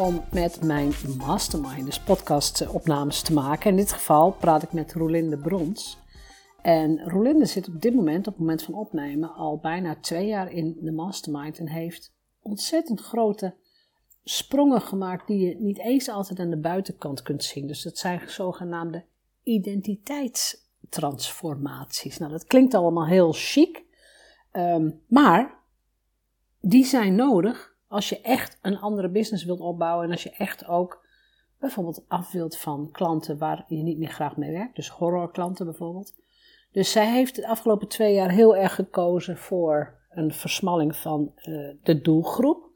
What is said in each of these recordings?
om met mijn mastermind, dus podcast-opnames te maken. In dit geval praat ik met Rolinde Brons. En Rolinde zit op dit moment, op het moment van opnemen, al bijna twee jaar in de mastermind en heeft ontzettend grote sprongen gemaakt die je niet eens altijd aan de buitenkant kunt zien. Dus dat zijn zogenaamde identiteitstransformaties. Nou, dat klinkt allemaal heel chic, um, maar die zijn nodig als je echt een andere business wilt opbouwen en als je echt ook bijvoorbeeld af wilt van klanten waar je niet meer graag mee werkt, dus horrorklanten bijvoorbeeld. Dus zij heeft de afgelopen twee jaar heel erg gekozen voor een versmalling van uh, de doelgroep.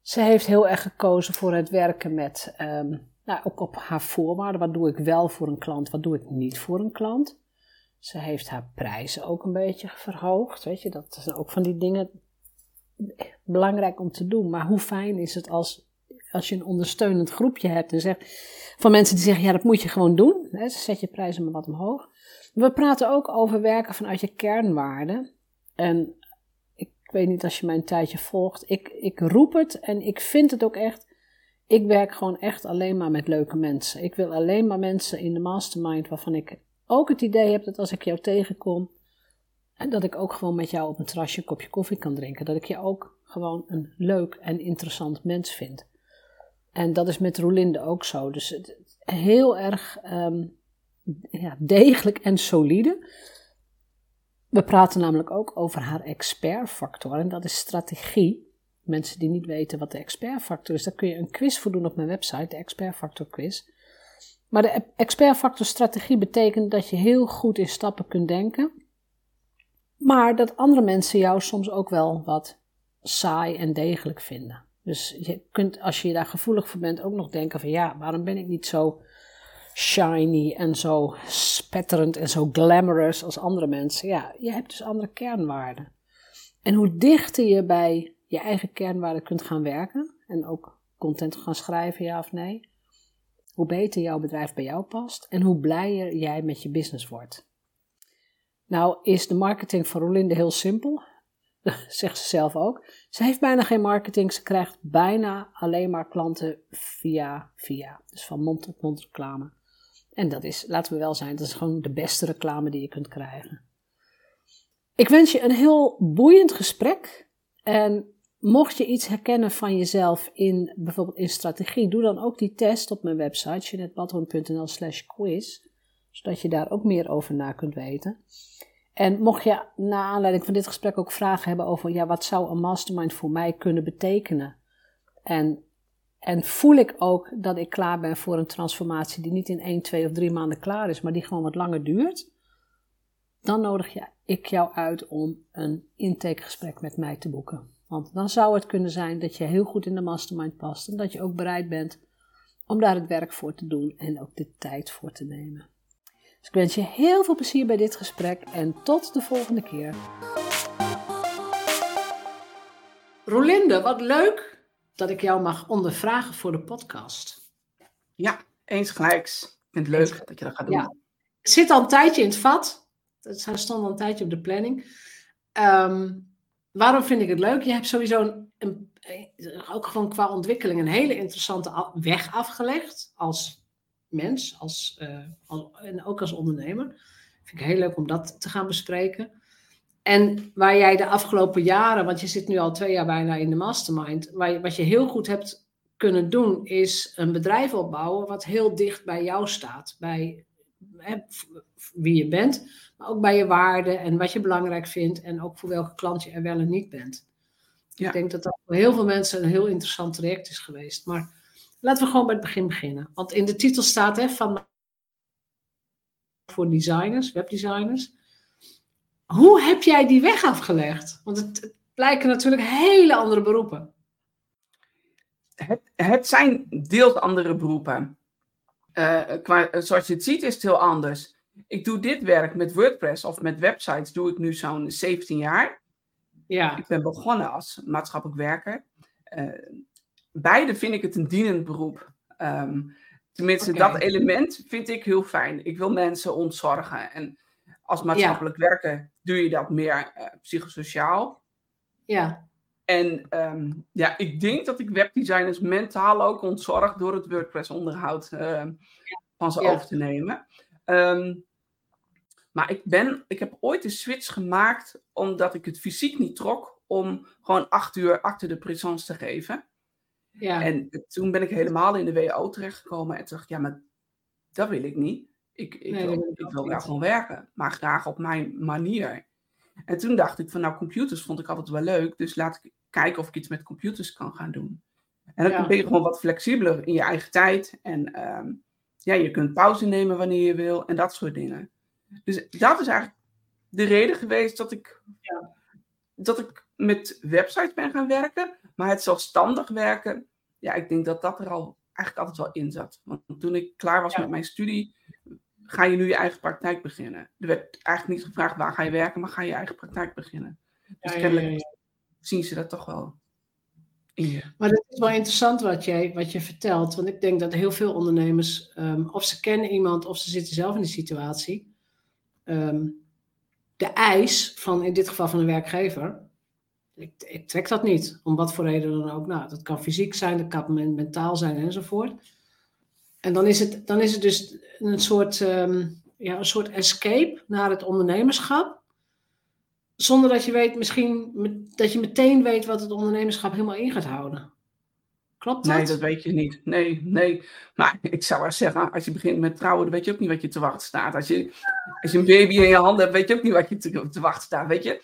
Ze heeft heel erg gekozen voor het werken met, um, nou, ook op haar voorwaarden. Wat doe ik wel voor een klant, wat doe ik niet voor een klant. Ze heeft haar prijzen ook een beetje verhoogd. Weet je, dat zijn ook van die dingen belangrijk om te doen. Maar hoe fijn is het als, als je een ondersteunend groepje hebt en zegt, van mensen die zeggen, ja dat moet je gewoon doen. Hè, zet je prijzen maar wat omhoog. We praten ook over werken vanuit je kernwaarden. En ik weet niet als je mijn tijdje volgt. Ik, ik roep het en ik vind het ook echt. Ik werk gewoon echt alleen maar met leuke mensen. Ik wil alleen maar mensen in de mastermind waarvan ik ook het idee heb dat als ik jou tegenkom, en dat ik ook gewoon met jou op een terrasje een kopje koffie kan drinken. Dat ik je ook gewoon een leuk en interessant mens vind. En dat is met Rolinde ook zo. Dus het, heel erg um, ja, degelijk en solide. We praten namelijk ook over haar expertfactor. En dat is strategie. Mensen die niet weten wat de expertfactor is, daar kun je een quiz voor doen op mijn website, de expertfactor quiz. Maar de expertfactor strategie betekent dat je heel goed in stappen kunt denken maar dat andere mensen jou soms ook wel wat saai en degelijk vinden. Dus je kunt, als je daar gevoelig voor bent, ook nog denken van ja, waarom ben ik niet zo shiny en zo spetterend en zo glamorous als andere mensen? Ja, je hebt dus andere kernwaarden. En hoe dichter je bij je eigen kernwaarden kunt gaan werken en ook content gaan schrijven, ja of nee, hoe beter jouw bedrijf bij jou past en hoe blijer jij met je business wordt. Nou is de marketing van Rolinde heel simpel, zegt ze zelf ook. Ze heeft bijna geen marketing, ze krijgt bijna alleen maar klanten via via, dus van mond tot mond reclame. En dat is, laten we wel zijn, dat is gewoon de beste reclame die je kunt krijgen. Ik wens je een heel boeiend gesprek. En mocht je iets herkennen van jezelf in bijvoorbeeld in strategie, doe dan ook die test op mijn website, jeanettebadhoorn.nl slash quiz, zodat je daar ook meer over na kunt weten. En mocht je na aanleiding van dit gesprek ook vragen hebben over, ja, wat zou een mastermind voor mij kunnen betekenen? En, en voel ik ook dat ik klaar ben voor een transformatie die niet in 1, 2 of 3 maanden klaar is, maar die gewoon wat langer duurt? Dan nodig je, ik jou uit om een intakegesprek met mij te boeken. Want dan zou het kunnen zijn dat je heel goed in de mastermind past en dat je ook bereid bent om daar het werk voor te doen en ook de tijd voor te nemen. Dus ik wens je heel veel plezier bij dit gesprek en tot de volgende keer. Rolinde, wat leuk dat ik jou mag ondervragen voor de podcast. Ja, eens gelijks. Ik vind het leuk dat je dat gaat doen. Ja. Ik zit al een tijdje in het vat. Het stond al een tijdje op de planning. Ehm, waarom vind ik het leuk? Je hebt sowieso een, een, ook gewoon qua ontwikkeling een hele interessante weg afgelegd als mens als, uh, en ook als ondernemer. Vind ik heel leuk om dat te gaan bespreken. En waar jij de afgelopen jaren, want je zit nu al twee jaar bijna in de mastermind, waar je, wat je heel goed hebt kunnen doen, is een bedrijf opbouwen wat heel dicht bij jou staat. Bij hè, wie je bent, maar ook bij je waarden en wat je belangrijk vindt en ook voor welke klant je er wel en niet bent. Ja. Ik denk dat dat voor heel veel mensen een heel interessant traject is geweest. Maar laten we gewoon bij het begin beginnen. Want in de titel staat hè, van voor designers, webdesigners. Hoe heb jij die weg afgelegd? Want het, het blijken natuurlijk hele andere beroepen. Het, het zijn deels andere beroepen. Eh, qua, zoals je het ziet is het heel anders. Ik doe dit werk met WordPress of met websites doe ik nu zo'n 17 jaar. Ja, Ik ben begonnen als maatschappelijk werker. Eh, beide vind ik het een dienend beroep. Ehm, tenminste, dat element vind ik heel fijn. Ik wil mensen ontzorgen. En als maatschappelijk werker doe je dat meer eh, psychosociaal. ja, En ehm, ja, ik denk dat ik webdesigners mentaal ook ontzorg door het WordPress-onderhoud ehm, van ze Ja. over te nemen. Maar ik, ben, ik heb ooit een switch gemaakt omdat ik het fysiek niet trok om gewoon acht uur achter de présence te geven. Ja. En toen ben ik helemaal in de WO terechtgekomen en toen dacht ik, ja, maar dat wil ik niet. Ik, ik Nee, wil, ik wil niet. gewoon werken, maar graag op mijn manier. En toen dacht ik van, nou, computers vond ik altijd wel leuk, dus laat ik kijken of ik iets met computers kan gaan doen. En dan Ja. ben je gewoon wat flexibeler in je eigen tijd. En ehm, ja, je kunt pauze nemen wanneer je wil en dat soort dingen. Dus dat is eigenlijk de reden geweest dat ik, Ja. dat ik met websites ben gaan werken. Maar het zelfstandig werken, ja, ik denk dat dat er al eigenlijk altijd wel in zat. Want toen ik klaar was Ja. met mijn studie, ga je nu je eigen praktijk beginnen. Er werd eigenlijk niet gevraagd waar ga je werken, maar ga je eigen praktijk beginnen. Dus Ja, kennelijk ja, ja. zien ze dat toch wel in je. Maar het is wel interessant wat, jij, wat je vertelt. Want ik denk dat heel veel ondernemers, ehm, of ze kennen iemand of ze zitten zelf in die situatie. ehm, de eis van, in dit geval van een werkgever, ik, ik trek dat niet. Om wat voor reden dan ook. Nou, dat kan fysiek zijn, dat kan men- mentaal zijn enzovoort. En dan is het, dan is het dus een soort, ehm, ja, een soort escape naar het ondernemerschap. Zonder dat je weet, misschien dat je meteen weet wat het ondernemerschap helemaal in gaat houden. Klopt dat? Nee, dat weet je niet. Nee, nee. Maar ik zou wel zeggen, als je begint met trouwen, dan weet je ook niet wat je te wachten staat. Als je, als je een baby in je handen hebt, weet je ook niet wat je te, te wachten staat. Weet je?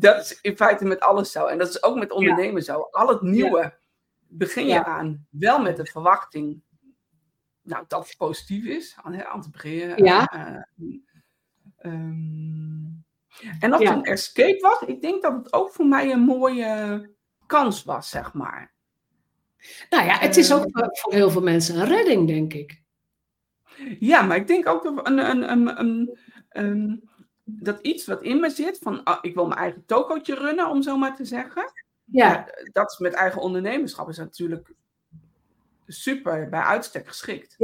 Dat is in feite met alles zo. En dat is ook met ondernemen zo. Al het nieuwe begin je aan, wel met de verwachting nou, dat het positief is, aan, aan te beginnen. Ja. Eh, ehm, en Ja. het een escape was, ik denk dat het ook voor mij een mooie kans was, zeg maar. Nou ja, het is ook voor voor heel veel mensen een redding, denk ik. Ja, maar ik denk ook dat, een, een, een, een, een- dat iets wat in me zit, van ah, ik wil mijn eigen tokootje runnen, om zo maar te zeggen. Ja, Dat is met eigen ondernemerschap is natuurlijk super bij uitstek geschikt.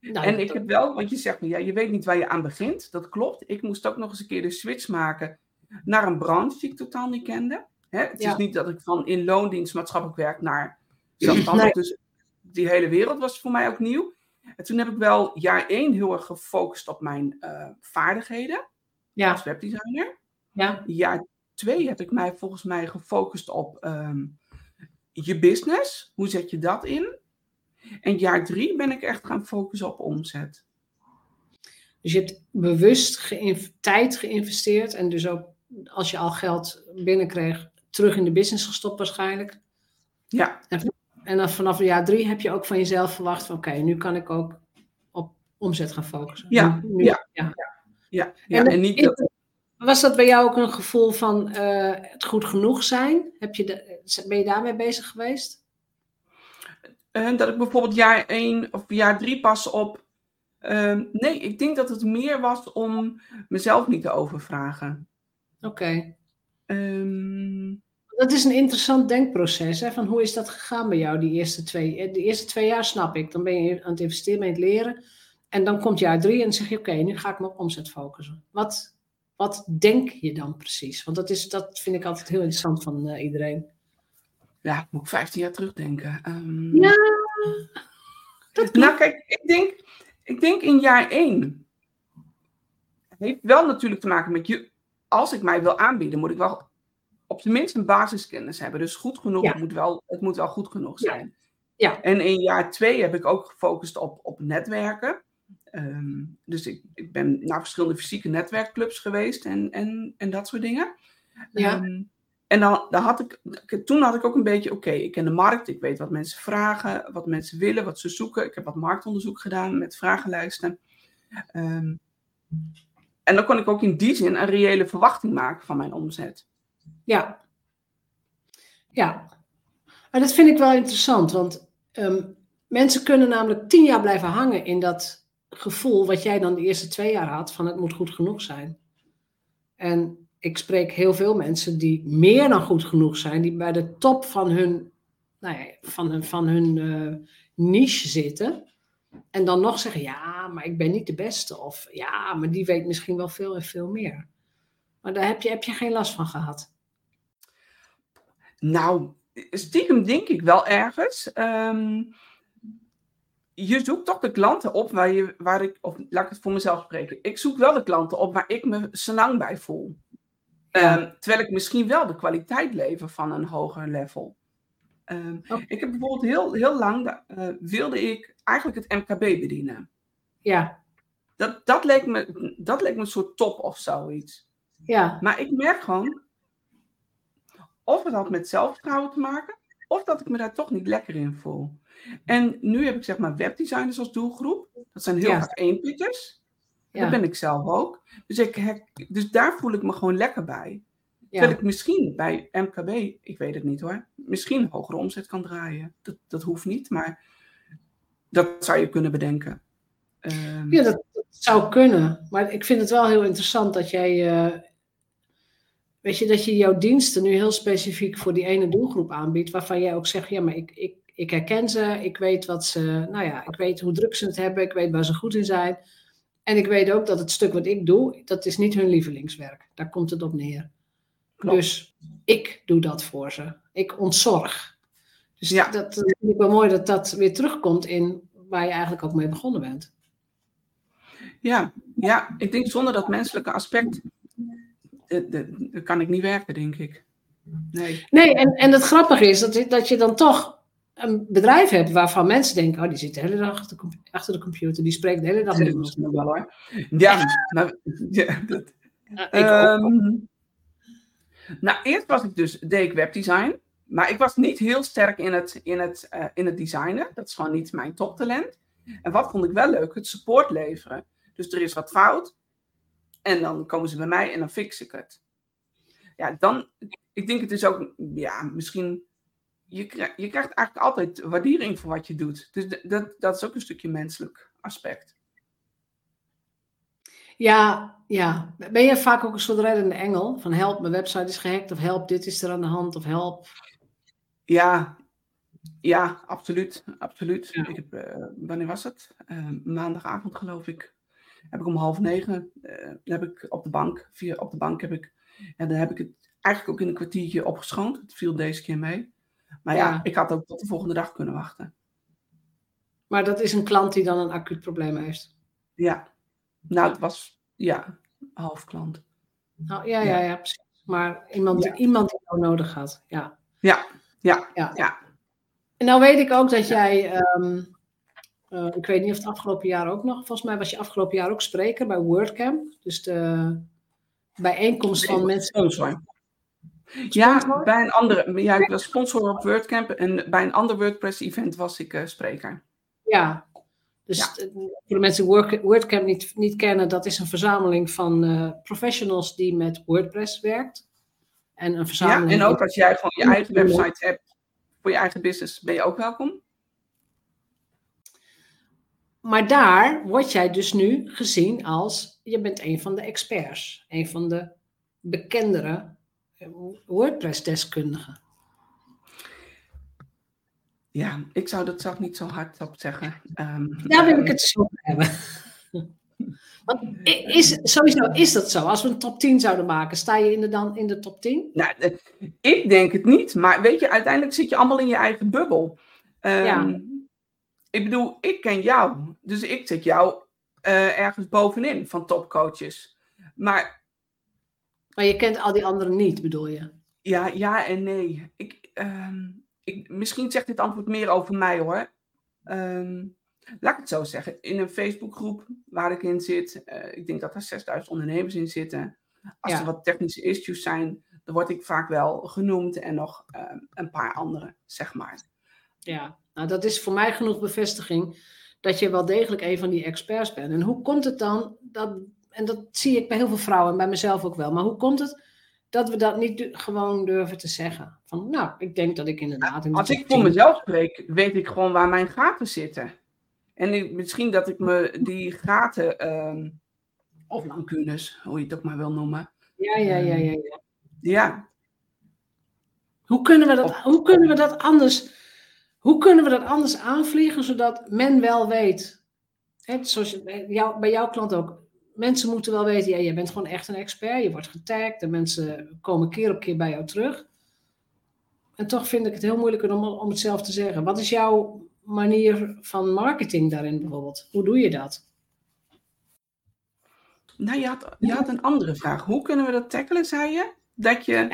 nou, en ik heb wel, want je zegt, ja, je weet niet waar je aan begint. Dat klopt. Ik moest ook nog eens een keer de switch maken naar een branche die ik totaal niet kende. Hè? Het Ja. is niet dat ik van in loondienst maatschappelijk werk naar zelfstandig. Nee. Dus die hele wereld was voor mij ook nieuw. En toen heb ik wel jaar één heel erg gefocust op mijn eh, vaardigheden ja, als webdesigner. ja, Jaar twee heb ik mij volgens mij gefocust op ehm, je business. Hoe zet je dat in? En jaar drie ben ik echt gaan focussen op omzet. dus je hebt bewust geïnv- tijd geïnvesteerd en dus ook als je al geld binnenkreeg, terug in de business gestopt waarschijnlijk. Ja, En dan vanaf jaar drie heb je ook van jezelf verwacht van oké, nu kan ik ook op omzet gaan focussen. Ja, Nu- nu- ja. ja. Ja, ja. En En, niet dat, Was dat bij jou ook een gevoel van eh, het goed genoeg zijn? Heb je de, ben je daarmee bezig geweest? eh, dat ik bijvoorbeeld jaar één of jaar drie pas op. ehm, nee, ik denk dat het meer was om mezelf niet te overvragen. Oké. Ehm, Dat is een interessant denkproces. Hè? Van hoe is dat gegaan bij jou, die eerste twee? eh, De eerste twee jaar snap ik. Dan ben je aan het investeren, het leren. En dan komt jaar drie en dan zeg je, oké, nu ga ik me op omzet focussen. Wat, wat denk je dan precies? Want dat, is, dat vind ik altijd heel interessant van eh, iedereen. ja, moet ik 15 jaar terugdenken. Ehm, Ja, dat. Nou, kijk, ik denk, ik denk in jaar één. Heeft wel natuurlijk te maken met je. Als ik mij wil aanbieden, moet ik wel op zijn minst een basiskennis hebben. Dus goed genoeg, Ja. het, moet wel, het moet wel goed genoeg Ja. zijn. Ja. En in jaar twee heb ik ook gefocust op, op netwerken. Ehm, dus ik, ik ben naar verschillende fysieke netwerkclubs geweest en, en, en dat soort dingen. Ja. Ehm, en dan, dan had ik, toen had ik ook een beetje, oké, ik ken de markt, ik weet wat mensen vragen, wat mensen willen, wat ze zoeken. Ik heb wat marktonderzoek gedaan met vragenlijsten. Ehm, en dan kon ik ook in die zin een reële verwachting maken van mijn omzet. Ja. Ja. Maar dat vind ik wel interessant, want mensen kunnen namelijk tien jaar blijven hangen in dat gevoel wat jij dan de eerste twee jaar had van het moet goed genoeg zijn. En ik spreek heel veel mensen die meer dan goed genoeg zijn, die bij de top van hun, nou ja, van hun, van hun eh, niche zitten. En dan nog zeggen, ja, maar ik ben niet de beste. Of ja, maar die weet misschien wel veel en veel meer. Maar daar heb je, heb je geen last van gehad. Nou, stiekem denk ik wel ergens. Ehm, je zoekt toch de klanten op waar, je, waar ik, of laat ik het voor mezelf spreken. Ik zoek wel de klanten op waar ik me senang bij voel. Ehm, terwijl ik misschien wel de kwaliteit lever van een hoger level. Ehm, Ik heb bijvoorbeeld heel, heel lang, uh, wilde ik eigenlijk het MKB bedienen. Ja. Dat, dat, leek me, dat leek me een soort top of zoiets. Ja. Maar ik merk gewoon, of het had met zelfvertrouwen te maken, of dat ik me daar toch niet lekker in voel. En nu heb ik zeg maar webdesigners als doelgroep. Dat zijn heel ja. vaak eenpitters. Ja. Dat ben ik zelf ook. Dus, ik dus daar voel ik me gewoon lekker bij. Ja. Terwijl ik misschien bij MKB, ik weet het niet hoor, misschien hogere omzet kan draaien. Dat, dat hoeft niet, maar dat zou je kunnen bedenken. Um, ja, dat, dat, zou kunnen. Maar ik vind het wel heel interessant dat jij, uh, weet je, dat je jouw diensten nu heel specifiek voor die ene doelgroep aanbiedt, waarvan jij ook zegt, ja, maar ik, ik, ik herken ze, ik weet wat ze, nou ja, ik weet hoe druk ze het hebben, ik weet waar ze goed in zijn. En ik weet ook dat het stuk wat ik doe, dat is niet hun lievelingswerk. Daar komt het op neer. Klopt. Dus ik doe dat voor ze. Ik ontzorg. Dus ja. dat, vind ik wel mooi dat dat weer terugkomt in waar je eigenlijk ook mee begonnen bent. Ja, ja ik denk zonder dat menselijke aspect dat kan ik niet werken, denk ik. Nee, nee en, en het grappige is dat, dat je dan toch een bedrijf hebt waarvan mensen denken, oh, die zit de hele dag achter de, achter de computer, die spreekt de hele dag wel hoor. Ja, maar, ja, dat, ja um, nou, eerst was ik dus, deed ik webdesign, maar ik was niet heel sterk in het, in het, uh, in het designen. Dat is gewoon niet mijn toptalent. En wat vond ik wel leuk? Het support leveren. Dus er is wat fout. En dan komen ze bij mij en dan fix ik het. Ja, dan, ik denk het is ook, ja, misschien je, krijg, je krijgt eigenlijk altijd waardering voor wat je doet. Dus dat, dat is ook een stukje menselijk aspect. Ja, ja. Ben je vaak ook een soort reddende engel? Van help, mijn website is gehackt. Of help, dit is er aan de hand. Of help. Ja, ja absoluut. absoluut. Ja. Ik heb, uh, wanneer was het? Uh, maandagavond geloof ik. Heb ik om half negen uh, heb ik op de bank. Via, op de bank heb ik. En dan heb ik het eigenlijk ook in een kwartiertje opgeschoond. Het viel deze keer mee. Maar ja, ja, ik had ook tot de volgende dag kunnen wachten. Maar dat is een klant die dan een acuut probleem heeft? Ja. Nou, het was, ja, half klant. Nou, ja, ja, ja, precies. Maar iemand, ja. iemand die jou nodig had, ja. Ja, ja, ja. En nou weet ik ook dat jij, um, uh, ik weet niet of het afgelopen jaar ook nog, volgens mij was je afgelopen jaar ook spreker bij WordCamp. Dus de bijeenkomst van mensen. Oh, sorry. Ja, bij een andere. Ja, ik was sponsor op WordCamp en bij een ander WordPress-event was ik uh, spreker. Ja, dus ja. voor de mensen die WordCamp niet, niet kennen, dat is een verzameling van uh, professionals die met WordPress werkt. En een verzameling. Ja, en ook als jij gewoon je eigen website hebt voor je eigen business, ben je ook welkom. Maar daar word jij dus nu gezien als, je bent een van de experts, een van de bekendere WordPress-deskundige. Ja, ik zou dat zelf niet zo hard op zeggen. Um, Daar wil ik het zo over hebben. Want is, sowieso is dat zo. Als we een top 10 zouden maken, sta je in de, dan in de top 10? Nou, ik denk het niet. Maar weet je, uiteindelijk zit je allemaal in je eigen bubbel. Um, ja. Ik bedoel, ik ken jou. Dus ik zit jou uh, ergens bovenin van topcoaches. Maar maar je kent al die anderen niet, bedoel je? Ja, ja en nee. Ik, um, ik, misschien zegt dit antwoord meer over mij hoor. Um, laat ik het zo zeggen, in een Facebookgroep waar ik in zit, uh, ik denk dat er 6000 ondernemers in zitten. Als er wat technische issues zijn, dan word ik vaak wel genoemd en nog uh, een paar anderen, zeg maar. Ja, nou dat is voor mij genoeg bevestiging dat je wel degelijk een van die experts bent. En hoe komt het dan dat, en dat zie ik bij heel veel vrouwen en bij mezelf ook wel, maar hoe komt het dat we dat niet gewoon durven te zeggen? Van nou, ik denk dat ik inderdaad. In Als ik voor mezelf spreek, weet ik gewoon waar mijn gaten zitten. En misschien dat ik me die gaten, um, of lancunes, hoe je het ook maar wil noemen. Ja, ja, ja, ja. Ja. ja. Hoe, kunnen we dat, hoe kunnen we dat anders hoe kunnen we dat anders aanvliegen zodat men wel weet? Hè, zoals je, bij, jou, bij jouw klant ook. Mensen moeten wel weten, ja, je bent gewoon echt een expert. Je wordt getagd. De mensen komen keer op keer bij jou terug. En toch vind ik het heel moeilijk om, om het zelf te zeggen. Wat is jouw manier van marketing daarin bijvoorbeeld? Hoe doe je dat? Nou, je had, je had een andere vraag. Hoe kunnen we dat tackelen, zei je? Dat je...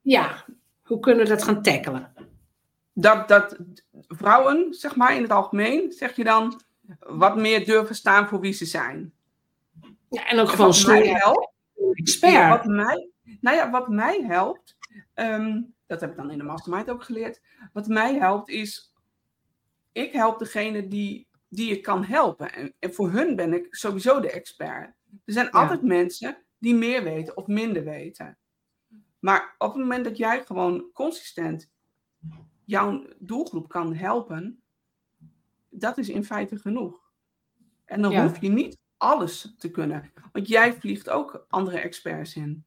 Ja, hoe kunnen we dat gaan tackelen? dat, dat vrouwen, zeg maar in het algemeen, zeg je dan, wat meer durven staan voor wie ze zijn. Ja, en ook gewoon helpt. Expert. wat mij, nou ja, wat mij helpt, ehm, dat heb ik dan in de mastermind ook geleerd. Wat mij helpt is, ik help degene die, die ik kan helpen. En, en voor hun ben ik sowieso de expert. Er zijn altijd mensen die meer weten of minder weten. Maar op het moment dat jij gewoon consistent jouw doelgroep kan helpen, dat is in feite genoeg. En dan hoef je niet alles te kunnen. Want jij vliegt ook andere experts in.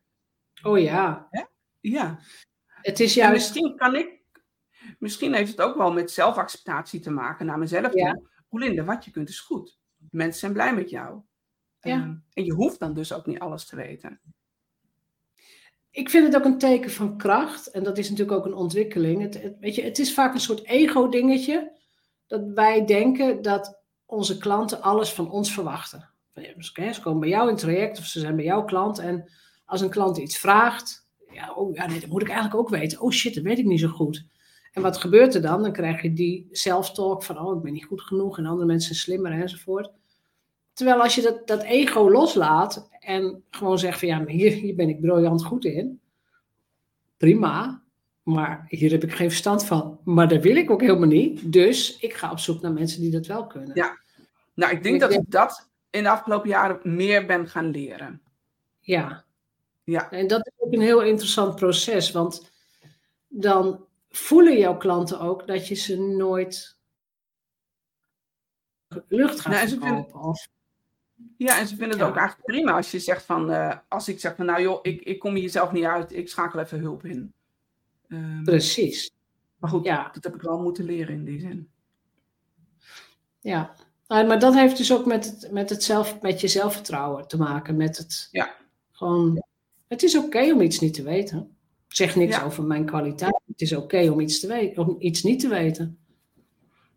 Oh ja. Hè? Ja. Het is juist... misschien kan ik... Misschien heeft het ook wel met zelfacceptatie te maken naar mezelf ja. toe. wat je kunt is goed. Mensen zijn blij met jou. Ja. Ehm, en je hoeft dan dus ook niet alles te weten ik vind het ook een teken van kracht. En dat is natuurlijk ook een ontwikkeling. Het, weet je, het is vaak een soort ego-dingetje. Dat wij denken dat onze klanten alles van ons verwachten. Ze komen bij jou in het traject of ze zijn bij jouw klant. En als een klant iets vraagt, ja, oh, ja nee, dat moet ik eigenlijk ook weten. Oh shit, dat weet ik niet zo goed. En wat gebeurt er dan? Dan krijg je die self-talk van, oh, ik ben niet goed genoeg en andere mensen zijn slimmer enzovoort. Terwijl als je dat, dat ego loslaat en gewoon zegt van ja, maar hier, hier ben ik briljant goed in. Prima, maar hier heb ik geen verstand van. Maar dat wil ik ook helemaal niet. Dus ik ga op zoek naar mensen die dat wel kunnen. Ja, nou ik denk dat ik dat in de afgelopen jaren meer ben gaan leren. Ja. ja. En dat is ook een heel interessant proces, want dan voelen jouw klanten ook dat je ze nooit lucht gaat nou, verkopen. Ja, en ze vinden het ook eigenlijk prima als je zegt van, uh, als ik zeg van, nou joh, ik, ik kom hier zelf niet uit, ik schakel even hulp in. Um, Precies. Maar goed, ja. dat heb ik wel moeten leren in die zin. Ja, maar dat heeft dus ook met, het, met, het zelf, met je zelfvertrouwen te maken. Met het ja. gewoon, het is oké om iets niet te weten. Ik zeg niks over mijn kwaliteit. Het is oké om iets te weten, om iets niet te weten.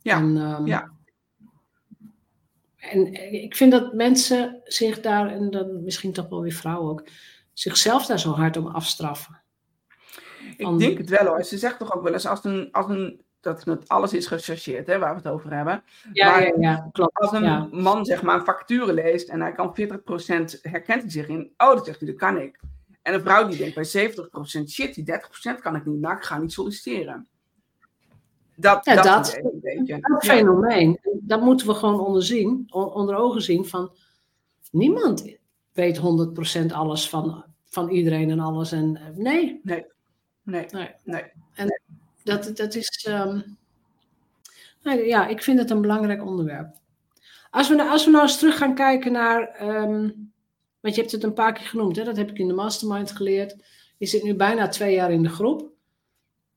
Ja, en, um, ja. En ik vind dat mensen zich daar, en dan misschien toch wel weer vrouwen ook, zichzelf daar zo hard om afstraffen. Ik denk het wel hoor. Ze zegt toch ook wel eens als een, als een dat het alles is gechargeerd, hè, waar we het over hebben. Ja, maar ja, ja klopt. Als een man zeg maar een factuur leest en hij kan 40% herkent hij zich in, oh, dat zegt hij, dat kan ik. En een vrouw die denkt bij 70%, shit, die 30% kan ik niet, nou, ik ga niet solliciteren. Dat, ja, dat, dat, een dat fenomeen, dat moeten we gewoon onderzien, onder ogen zien van niemand weet 100% alles van, van iedereen en alles. En, eh, nee. Nee. Nee. nee. nee. En dat, dat is, um, ja, ik vind het een belangrijk onderwerp. Als we, als we nou eens terug gaan kijken naar, um, want je hebt het een paar keer genoemd, hè? dat heb ik in de mastermind geleerd. Je zit nu bijna twee jaar in de groep.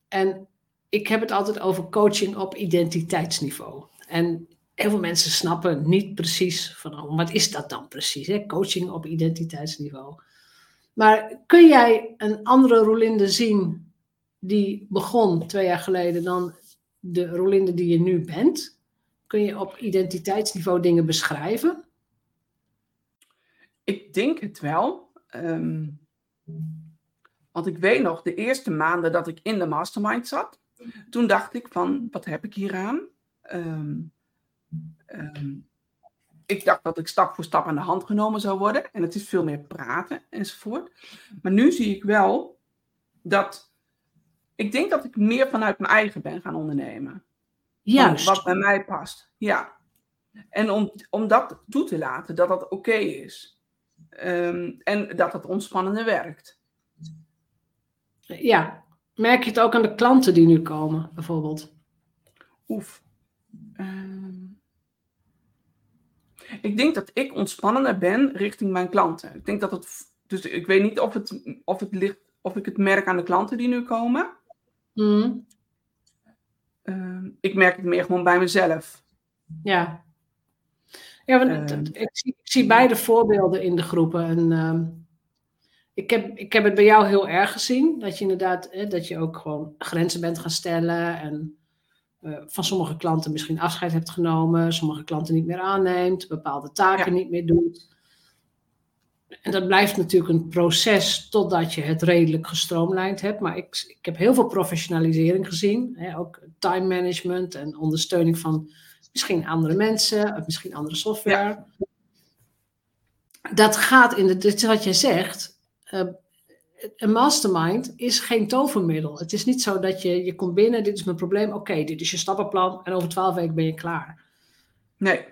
En ik heb het altijd over coaching op identiteitsniveau. En heel veel mensen snappen niet precies van oh, wat is dat dan precies, hè? coaching op identiteitsniveau. Maar kun jij een andere Rolinde zien die begon twee jaar geleden dan de Rolinde die je nu bent? Kun je op identiteitsniveau dingen beschrijven? Ik denk het wel. Ehm, want ik weet nog, de eerste maanden dat ik in de mastermind zat, toen dacht ik van, wat heb ik hier aan? Ehm, Ehm, ik dacht dat ik stap voor stap aan de hand genomen zou worden. En het is veel meer praten enzovoort. Maar nu zie ik wel dat. Ik denk dat ik meer vanuit mijn eigen ben gaan ondernemen. Juist. Wat bij mij past. Ja. En om, om dat toe te laten, dat dat oké is. Ehm, en dat het ontspannender werkt. Ja. Merk je het ook aan de klanten die nu komen, bijvoorbeeld? Oef. Ehm, ik denk dat ik ontspannender ben richting mijn klanten. Ik denk dat het. Dus ik weet niet of het, of het ligt, of ik het merk aan de klanten die nu komen. Mm. Ehm, ik merk het meer gewoon bij mezelf. Ja. Ja, want Ehm. ik, zie, ik zie beide voorbeelden in de groepen. En, ehm, ik, heb, ik heb het bij jou heel erg gezien. Dat je inderdaad, hè, dat je ook gewoon grenzen bent gaan stellen. En eh, van sommige klanten misschien afscheid hebt genomen. Sommige klanten niet meer aanneemt. Bepaalde taken Ja. niet meer doet. En dat blijft natuurlijk een proces totdat je het redelijk gestroomlijnd hebt. Maar ik, ik heb heel veel professionalisering gezien. Hè, ook time management en ondersteuning van misschien andere mensen, of misschien andere software. Dat gaat in de, dit is wat je zegt. eh, een mastermind is geen tovermiddel. Het is niet zo dat je, je komt binnen, dit is mijn probleem, oké, dit is je stappenplan en over twaalf weken ben je klaar. Nee.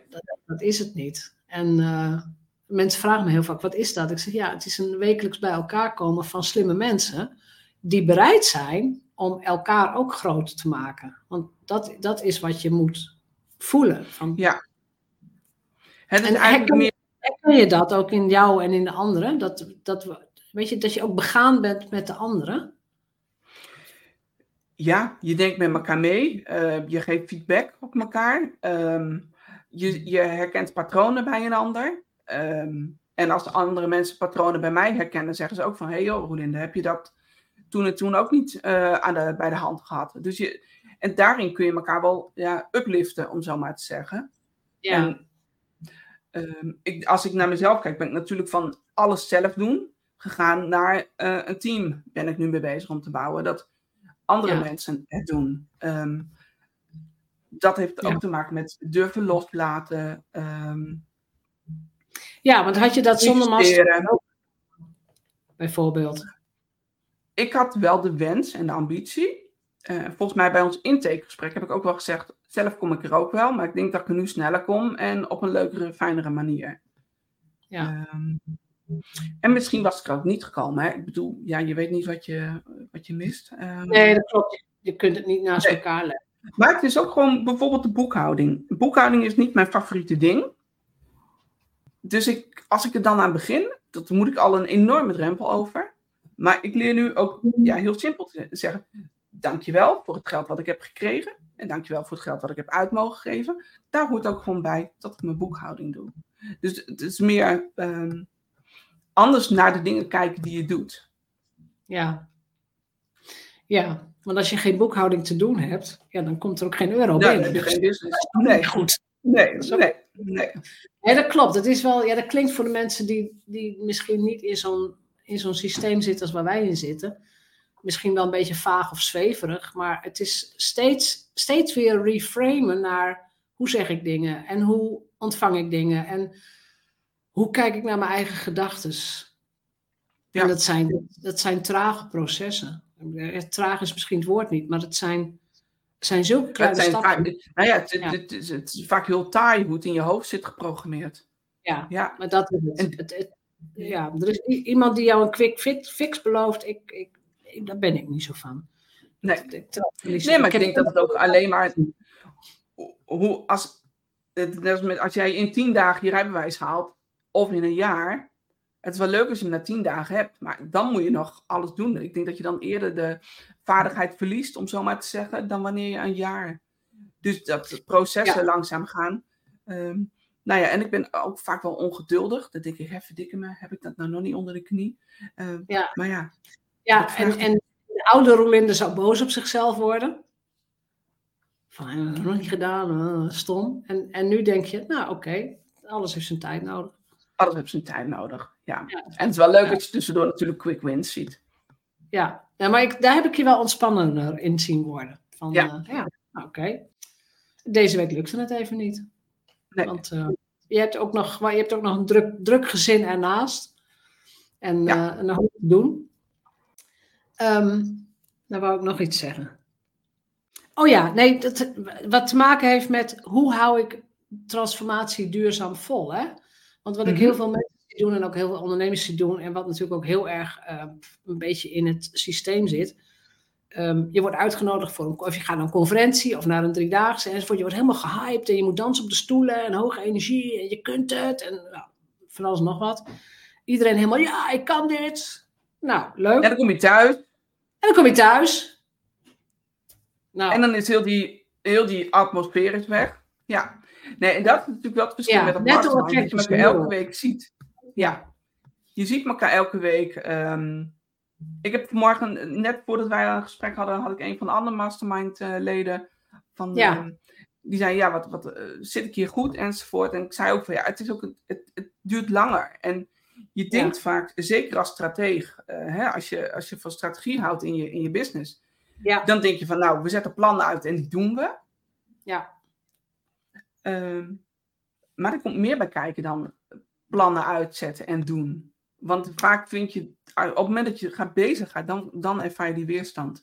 Dat is het niet. En eh, mensen vragen me heel vaak, wat is dat? Ik zeg, ja, het is een wekelijks bij elkaar komen van slimme mensen die bereid zijn om elkaar ook groter te maken. Want dat, dat is wat je moet voelen. Van, Ja. Het is En eigenlijk herken- meer. Herken je dat ook in jou en in de anderen? Dat, dat, we- weet je, dat je ook begaan bent met de anderen? Ja, je denkt met elkaar mee. eh, je geeft feedback op elkaar. ehm, je, je herkent patronen bij een ander. Ehm, en als de andere mensen patronen bij mij herkennen, zeggen ze ook van... Hé hey joh, Rolinde, heb je dat toen en toen ook niet eh, aan de, bij de hand gehad? Dus je, en daarin kun je elkaar wel ja, upliften, om zo maar te zeggen. En, ehm, ik, als ik naar mezelf kijk, ben ik natuurlijk van alles zelf doen gegaan naar eh, een team. Ben ik nu mee bezig om te bouwen dat andere Ja. mensen het doen. Ehm, dat heeft Ja. ook te maken met durven loslaten. ehm ja, want had je dat zonder master ook? Bijvoorbeeld. Ik had wel de wens en de ambitie. Eh, volgens mij bij ons intakegesprek heb ik ook wel gezegd, zelf kom ik er ook wel, maar ik denk dat ik er nu sneller kom en op een leukere, fijnere manier. Ja. Ehm, en misschien was ik er ook niet gekomen. Hè? Ik bedoel, ja, je weet niet wat je, wat je mist. Ehm, Nee, dat klopt. Je kunt het niet naast Nee. elkaar leggen. Maar het is ook gewoon bijvoorbeeld de boekhouding. Boekhouding is niet mijn favoriete ding. Dus ik, als ik er dan aan begin, dat moet ik al een enorme drempel over. Maar ik leer nu ook ja, heel simpel te zeggen: dankjewel voor het geld wat ik heb gekregen. En dankjewel voor het geld wat ik heb uit mogen geven. Daar hoort ook gewoon bij dat ik mijn boekhouding doe. Dus het is meer ehm, anders naar de dingen kijken die je doet. Ja. Ja, want als je geen boekhouding te doen hebt, ja, dan komt er ook geen euro Ja, binnen. dan heb je Dus- geen business. Nee, goed. Nee, nee. nee. Ja, dat klopt. Het is wel, ja, dat klinkt voor de mensen die, die misschien niet in zo'n, in zo'n systeem zitten als waar wij in zitten. Misschien wel een beetje vaag of zweverig, maar het is steeds, steeds weer reframen naar hoe zeg ik dingen en hoe ontvang ik dingen en hoe kijk ik naar mijn eigen gedachten. Ja. En dat zijn, dat zijn trage processen. Ja, Traag is misschien het woord niet, maar het zijn, zijn zulke Het, kleine zijn stappen. vaak, nou ja, het, het, Ja. het is, het is vaak heel taai hoe het in je hoofd zit geprogrammeerd. Ja, Ja, Maar dat is het. Ja, er is iemand die jou een quick fit, fix belooft. Ik, ik, ik, daar ben ik niet zo van. nee. Ik Nee, maar ik denk dat het ook alleen maar. Hoe, als, het, net als, met, als jij in tien dagen je rijbewijs haalt, of in een jaar. Het is wel leuk als je hem na tien dagen hebt, maar dan moet je nog alles doen. Ik denk dat je dan eerder de vaardigheid verliest, om zo maar te zeggen, dan wanneer je een jaar. Dus dat processen langzaam gaan. Ehm, nou ja, en ik ben ook vaak wel ongeduldig. Dan denk ik, hè, verdikke me, heb ik dat nou nog niet onder de knie? Ehm, Ja. Maar ja, Ja, en, en de oude Rolinde zou boos op zichzelf worden. Van, "Eh, nog niet gedaan, stom. En, en nu denk je, nou oké, alles heeft zijn tijd nodig. alles heeft zijn tijd nodig. Ja. Ja. En het is wel leuk dat je tussendoor natuurlijk quick wins ziet. Ja, ja maar ik, daar heb ik je wel ontspannender in zien worden. Van, Ja. ja, ja oké. Deze week lukte het even niet. Nee. Want uh, je, hebt ook nog, je hebt ook nog een druk, druk gezin ernaast. En, ja. uh, en een hoop te doen. Um, dan wou ik nog iets zeggen. Oh ja, nee, dat, wat te maken heeft met hoe hou ik transformatie duurzaam vol. Hè? Want wat ik heel mhm. veel mensen zie doen en ook heel veel ondernemers zie doen, en wat natuurlijk ook heel erg uh, een beetje in het systeem zit. Um, je wordt uitgenodigd voor een, of je gaat naar een conferentie of naar een driedaagse enzovoort. Je wordt helemaal gehyped en je moet dansen op de stoelen en hoge energie en je kunt het en nou, van alles nog wat. Iedereen helemaal, ja, ik kan dit. Nou, leuk. En dan kom je thuis. En dan kom je thuis. Nou. En dan is heel die, heel die atmosfeer weg. Ja. Nee, en dat is natuurlijk wel het verschil met een mastermind. Dat je elke week ziet. Ja. Je ziet elkaar elke week. Um, ik heb vanmorgen, net voordat wij een gesprek hadden, had ik een van de andere mastermind uh, leden. Van, ja. Um, die zei, ja, wat, wat uh, zit ik hier goed enzovoort. En ik zei ook van, ja, het, is ook, het, het duurt langer. En je denkt vaak, zeker als strateeg, uh, hè, als, je, als je van strategie houdt in je, in je business, ja. dan denk je van, nou, we zetten plannen uit en die doen we. Ja. Uh, maar er komt meer bij kijken dan plannen uitzetten en doen. Want vaak vind je, op het moment dat je gaat bezig gaat, dan, dan ervaar je die weerstand.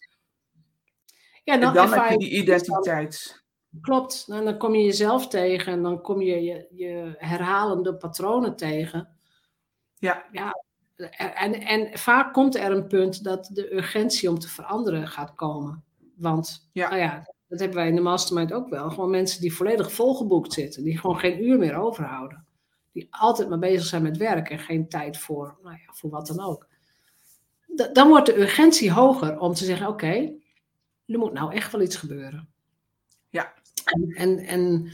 Ja, dan, en dan heb je die identiteit. Klopt, en dan kom je jezelf tegen en dan kom je je, je herhalende patronen tegen. Ja. ja en, en vaak komt er een punt dat de urgentie om te veranderen gaat komen. Want, ja. nou ja, dat hebben wij in de mastermind ook wel. Gewoon mensen die volledig volgeboekt zitten, die gewoon geen uur meer overhouden. Die altijd maar bezig zijn met werk en geen tijd voor, nou ja, voor wat dan ook. dan wordt de urgentie hoger om te zeggen: oké, er moet nou echt wel iets gebeuren. Ja. En, en, en,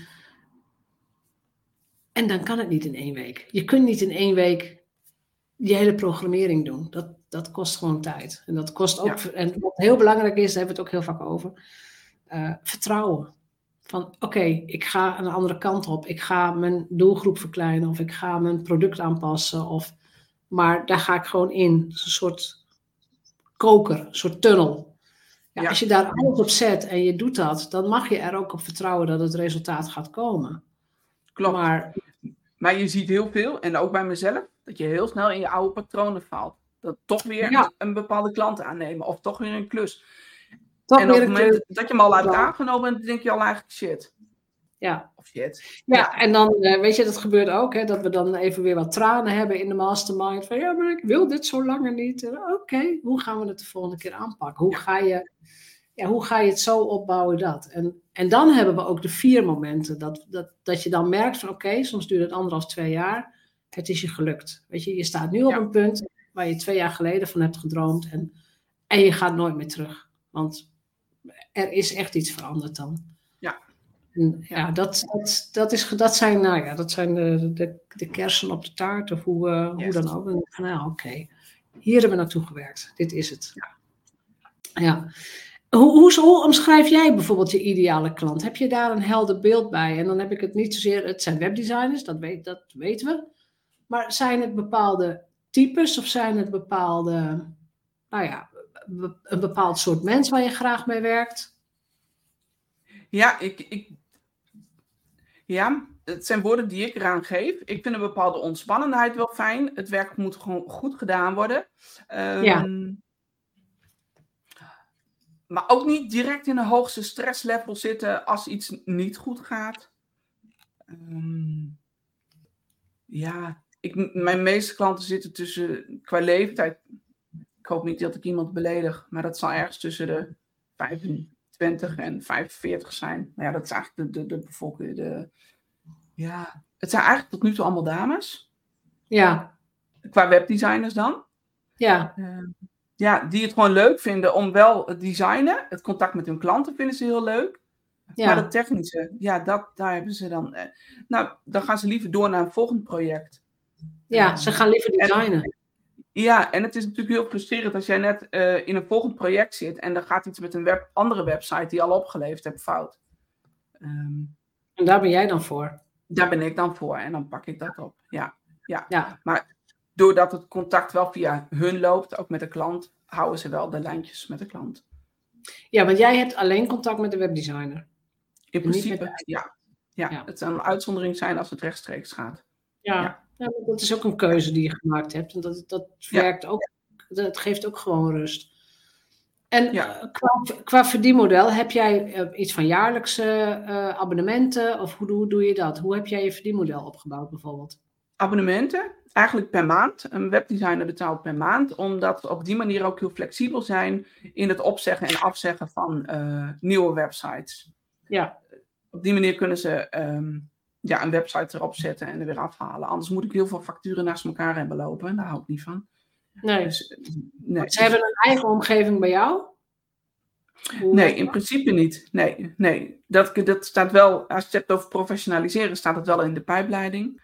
en dan kan het niet in één week. Je kunt niet in één week die hele programmering doen. Dat, dat kost gewoon tijd. En dat kost ook, en wat heel belangrijk is, daar hebben we het ook heel vaak over, uh, vertrouwen. Van oké, ik ga een andere kant op. Ik ga mijn doelgroep verkleinen of ik ga mijn product aanpassen. Of, maar daar ga ik gewoon in. een soort koker, een soort tunnel. Ja, Als je daar alles op zet en je doet dat, dan mag je er ook op vertrouwen dat het resultaat gaat komen. Klopt. Maar, maar je ziet heel veel, en ook bij mezelf, dat je heel snel in je oude patronen valt. Dat toch weer een bepaalde klant aannemen of toch weer een klus. Toch en op het moment dat je hem al hebt aangenomen, dan denk je al eigenlijk shit. Ja. Of shit. Ja, en dan, uh, weet je, dat gebeurt ook, hè, dat we dan even weer wat tranen hebben in de mastermind. Van ja, maar ik wil dit zo langer niet. Oké, hoe gaan we het de volgende keer aanpakken? Hoe, ga je, ja, hoe ga je het zo opbouwen dat? En, en dan hebben we ook de vier momenten. Dat, dat, dat je dan merkt van oké, soms duurt het anderhalf, twee jaar. Het is je gelukt. Weet je, je staat nu op een punt waar je twee jaar geleden van hebt gedroomd. En, en je gaat nooit meer terug. Want er is echt iets veranderd dan. Ja. En, ja, dat, dat, dat, is, dat zijn, nou ja, dat zijn de, de, de kersen op de taart of hoe, uh, hoe dan ook. En, nou, oké, hier hebben we naartoe gewerkt. Dit is het. Ja. ja. Hoe, hoe, hoe, omschrijf jij bijvoorbeeld je ideale klant? Heb je daar een helder beeld bij? En dan heb ik het niet zozeer, het zijn webdesigners, dat, weet, dat weten we. Maar zijn het bepaalde types of zijn het bepaalde, nou ja, een bepaald soort mens waar je graag mee werkt? Ja, ik, ik, ja, het zijn woorden die ik eraan geef. Ik vind een bepaalde ontspannenheid wel fijn. Het werk moet gewoon goed gedaan worden. Um, ja. Maar ook niet direct in een hoogste stresslevel zitten als iets niet goed gaat. Um, ja, ik, mijn meeste klanten zitten tussen, qua leeftijd, hoop niet dat ik iemand beledig, maar dat zal ergens tussen de 25 en 45 zijn. Maar ja, dat is eigenlijk de, de, de bevolking. De, ja, het zijn eigenlijk tot nu toe allemaal dames. Ja. Qua webdesigners dan. Ja. Uh, ja, die het gewoon leuk vinden om wel het designen. Het contact met hun klanten vinden ze heel leuk. Ja. Maar het technische, ja, dat, daar hebben ze dan. Eh, nou, dan gaan ze liever door naar een volgend project. Ja, ze gaan liever designen. En, ja, en het is natuurlijk heel frustrerend als jij net uh, in een volgend project zit en er gaat iets met een web, andere website die je al opgeleverd hebt fout. Um, en daar ben jij dan voor? Daar ben ik dan voor en dan pak ik dat op. Ja, ja. ja. Maar doordat het contact wel via hun loopt, ook met de klant, houden ze wel de lijntjes met de klant. Ja, want jij hebt alleen contact met de webdesigner. In principe, ja. Ja, Ja. het zou een uitzondering zijn als het rechtstreeks gaat. Ja. Ja. Ja, dat is ook een keuze die je gemaakt hebt. En dat, dat Ja. werkt ook, dat geeft ook gewoon rust. En Ja. eh, qua, qua verdienmodel, heb jij eh, iets van jaarlijkse eh, abonnementen? Of hoe, hoe doe je dat? Hoe heb jij je verdienmodel opgebouwd bijvoorbeeld? Abonnementen, eigenlijk per maand. Een webdesigner betaalt per maand, omdat we op die manier ook heel flexibel zijn in het opzeggen en afzeggen van nieuwe websites. Ja, Op die manier kunnen ze ehm, ja, een website erop zetten en er weer afhalen. Anders moet ik heel veel facturen naast elkaar hebben lopen. Daar hou ik niet van. nee. Dus, eh, nee, Ze hebben een eigen omgeving bij jou? Hoe Nee, in principe niet. Nee, nee. Dat, dat staat wel, als je het hebt over professionaliseren, staat het wel in de pijpleiding.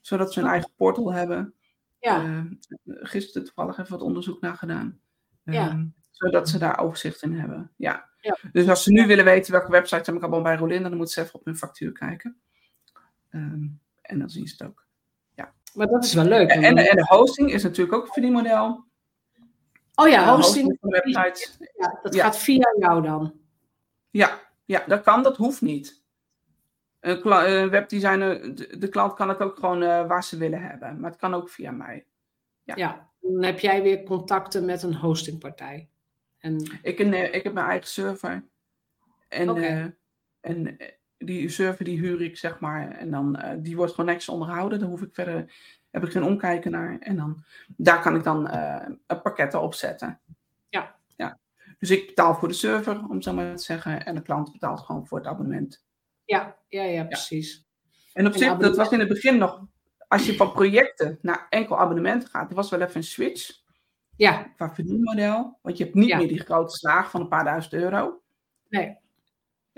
Zodat ze een eigen portal hebben. Ja, Eh, gisteren toevallig even wat onderzoek naar gedaan. Ja. Ehm, zodat ze daar overzicht in hebben. Ja. Ja. Dus als ze nu willen weten welke websites heb ik allemaal bij Rolinda, dan moeten ze even op hun factuur kijken. Ehm, en dan zien ze het ook. maar dat is wel leuk. En, en de hosting is natuurlijk ook een verdienmodel. oh ja, hosting, van websites. ja, dat Ja. gaat via jou dan. Ja, ja, dat kan, dat hoeft niet. Een kla- een webdesigner, de, de klant kan het ook gewoon eh, waar ze willen hebben. Maar het kan ook via mij. Ja. Ja, dan heb jij weer contacten met een hostingpartij. En Ik, een, eh, ik heb mijn eigen server. En, Oké. eh, en eh, die server die huur ik, zeg maar. En dan, eh, die wordt gewoon netjes onderhouden. Daar hoef ik verder, heb ik geen omkijken naar. En dan, daar kan ik dan eh, een pakketten op zetten. Ja. ja. Dus ik betaal voor de server, om zo maar te zeggen. En de klant betaalt gewoon voor het abonnement. ja, ja, ja, precies. En op En zich, dat abonnement- was in het begin nog, als je van projecten naar enkel abonnementen gaat, er was wel even een switch Ja, qua verdienmodel. Want je hebt niet Ja. meer die grote slaag van een paar duizend euro. nee.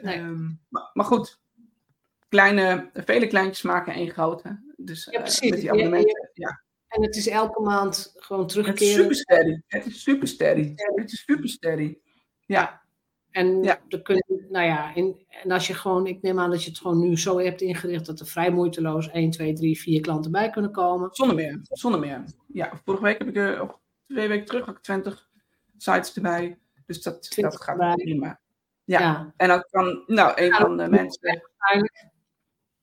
Nee. Ehm, maar, maar goed, kleine, vele kleintjes maken één grote. Dus Ja, eh, precies. met die abonnementen, ja. En het is elke maand gewoon Het is terugkeren. super steady. Het is super steady. Het is super steady. Ja, En, Ja. dan kun je, nou ja, in, en als je gewoon, ik neem aan dat je het gewoon nu zo hebt ingericht dat er vrij moeiteloos 1, 2, 3, 4 klanten bij kunnen komen. zonder meer. Zonder meer. Ja, vorige week heb ik er, of twee weken terug, had ik 20 sites erbij. Dus dat, 20 dat gaat prima. Ja. Ja. En dan kan, nou, een van de mensen.